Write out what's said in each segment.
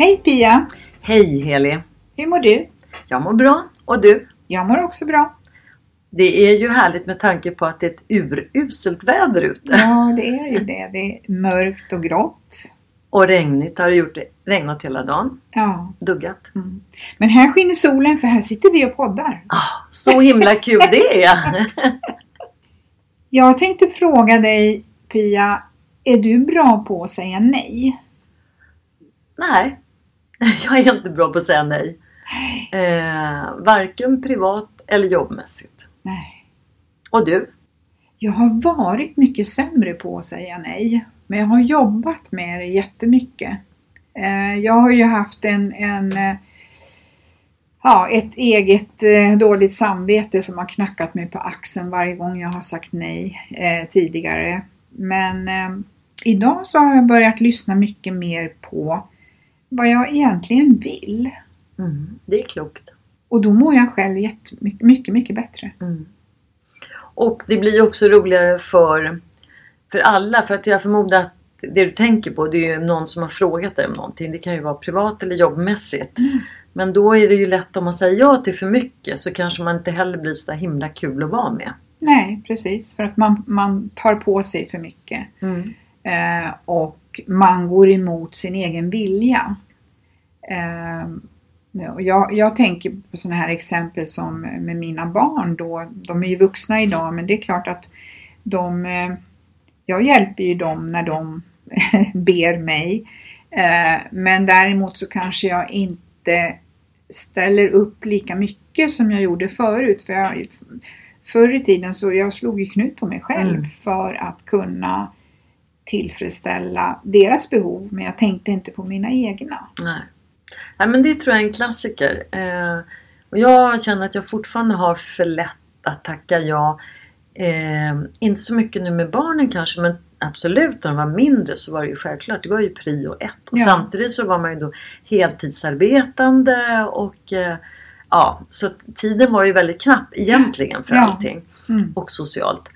Hej Pia! Hej Heli! Hur mår du? Jag mår bra. Och du? Jag mår också bra. Det är ju härligt med tanke på att det är ett uruselt väder ute. Ja, det är ju det. Det är mörkt och grått. Och regnigt har det gjort. Det regnat hela dagen. Ja. Duggat. Mm. Men här skiner solen för här sitter vi och poddar. Ah, så himla kul det är! Jag tänkte fråga dig Pia, är du bra på att säga nej? Nej, jag är inte bra på att säga nej. Eh, varken privat eller jobbmässigt. Nej. Och du? Jag har varit mycket sämre på att säga nej. Men jag har jobbat med det jättemycket. Eh, jag har ju haft en, en eh, ja, ett eget eh, dåligt samvete som har knackat mig på axeln varje gång jag har sagt nej eh, tidigare. Men eh, idag så har jag börjat lyssna mycket mer på vad jag egentligen vill. Mm, det är klokt. Och då mår jag själv jättemycket, mycket, mycket bättre. Mm. Och det blir också roligare för, för alla. För att jag förmodar att det du tänker på det är ju någon som har frågat dig om någonting. Det kan ju vara privat eller jobbmässigt. Mm. Men då är det ju lätt om man säger ja till för mycket så kanske man inte heller blir så himla kul att vara med. Nej, precis. För att man, man tar på sig för mycket. Mm. Eh, och man går emot sin egen vilja. Eh, och jag, jag tänker på sådana här exempel som med mina barn då. De är ju vuxna idag men det är klart att de... Eh, jag hjälper ju dem när de ber mig. Eh, men däremot så kanske jag inte ställer upp lika mycket som jag gjorde förut. För jag, förr i tiden så jag slog ju knut på mig själv Mm. för att kunna tillfredsställa deras behov men jag tänkte inte på mina egna. Nej. Nej men det tror jag är en klassiker. Eh, och jag känner att jag fortfarande har för lätt att tacka ja. Eh, inte så mycket nu med barnen kanske men absolut när de var mindre så var det ju självklart. Det var ju prio ett. Och Ja. samtidigt så var man ju då heltidsarbetande och eh, ja, så tiden var ju väldigt knapp egentligen för Ja. allting. Mm. Och socialt.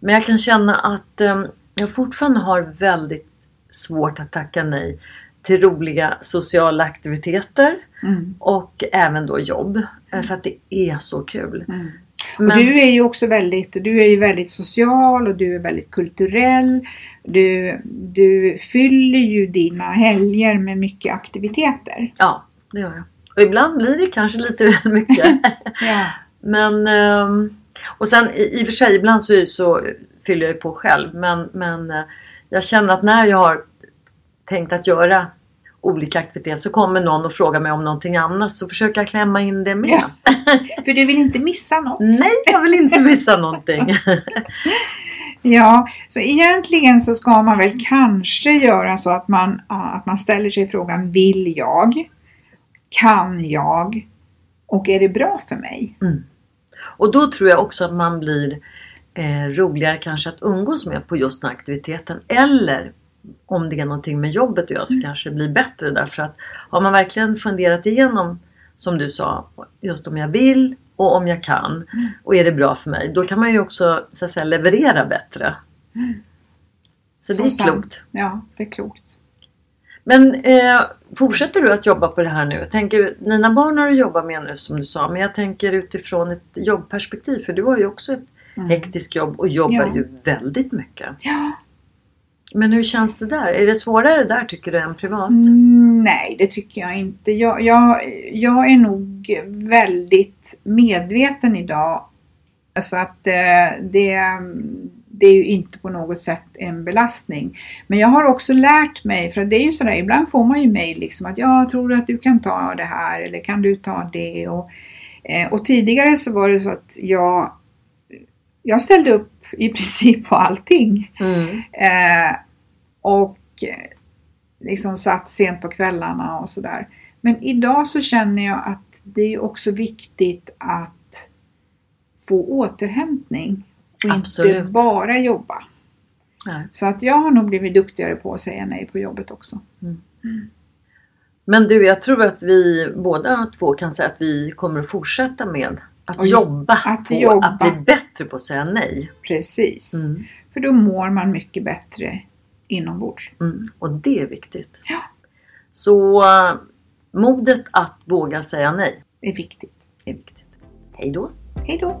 Men jag kan känna att eh, jag fortfarande har väldigt svårt att tacka nej till roliga sociala aktiviteter Mm. och även då jobb. eh, För att det är så kul. Mm. Men, Och du är ju också väldigt, du är ju väldigt social och du är väldigt kulturell. Du, du fyller ju dina helger med mycket aktiviteter. Ja, det gör jag. Och ibland blir det kanske lite väl mycket. Ja. men ehm, Och sen i, i och för sig ibland så, så fyller jag ju på själv. Men, men eh, jag känner att när jag har tänkt att göra olika aktiviteter så kommer någon och frågar mig om någonting annat så försöker jag klämma in det med. Ja. För du vill inte missa något. Nej, jag vill inte missa någonting. Ja, så egentligen så ska man väl kanske göra så att man, att man ställer sig frågan Vill jag? Kan jag? Och är det bra för mig? Och då tror jag också att man blir eh, roligare kanske att umgås med på just den aktiviteten. Eller om det är någonting med jobbet att göra så kanske det blir bättre därför att har man verkligen funderat igenom som du sa, just om jag vill och om jag kan och är det bra för mig, då kan man ju också så att säga, leverera bättre. Så, det är sant. klokt. Ja, det är klokt. Men eh, fortsätter du att jobba på det här nu? Jag tänker, dina barn har du jobbat med nu som du sa, men jag tänker utifrån ett jobbperspektiv, för du har ju också ett hektiskt jobb och jobbar Mm. Ja. ju väldigt mycket. Ja. Men hur känns det där? Är det svårare där tycker du än privat? Mm, nej, det tycker jag inte. Jag, jag, jag är nog väldigt medveten idag. Alltså att eh, det, det är ju inte på något sätt en belastning. Men jag har också lärt mig, för det är ju sådär, ibland får man ju mejl liksom att jag tror att du kan ta det här eller kan du ta det? Och, eh, och tidigare så var det så att jag, jag ställde upp i princip på allting. Mm. Eh, och eh, liksom satt sent på kvällarna och sådär. Men idag så känner jag att det är också viktigt att få återhämtning och Absolut. inte bara jobba. Nej. Så att jag har nog blivit duktigare på att säga nej på jobbet också. Men du, jag tror att vi båda två kan säga att vi kommer att fortsätta med att Och jobba att på jobba. att bli bättre på att säga nej. Precis. Mm. För då mår man mycket bättre inombords. Mm. Och det är viktigt. Ja. Så modet att våga säga nej är viktigt. är viktigt. Hej då! Hej då!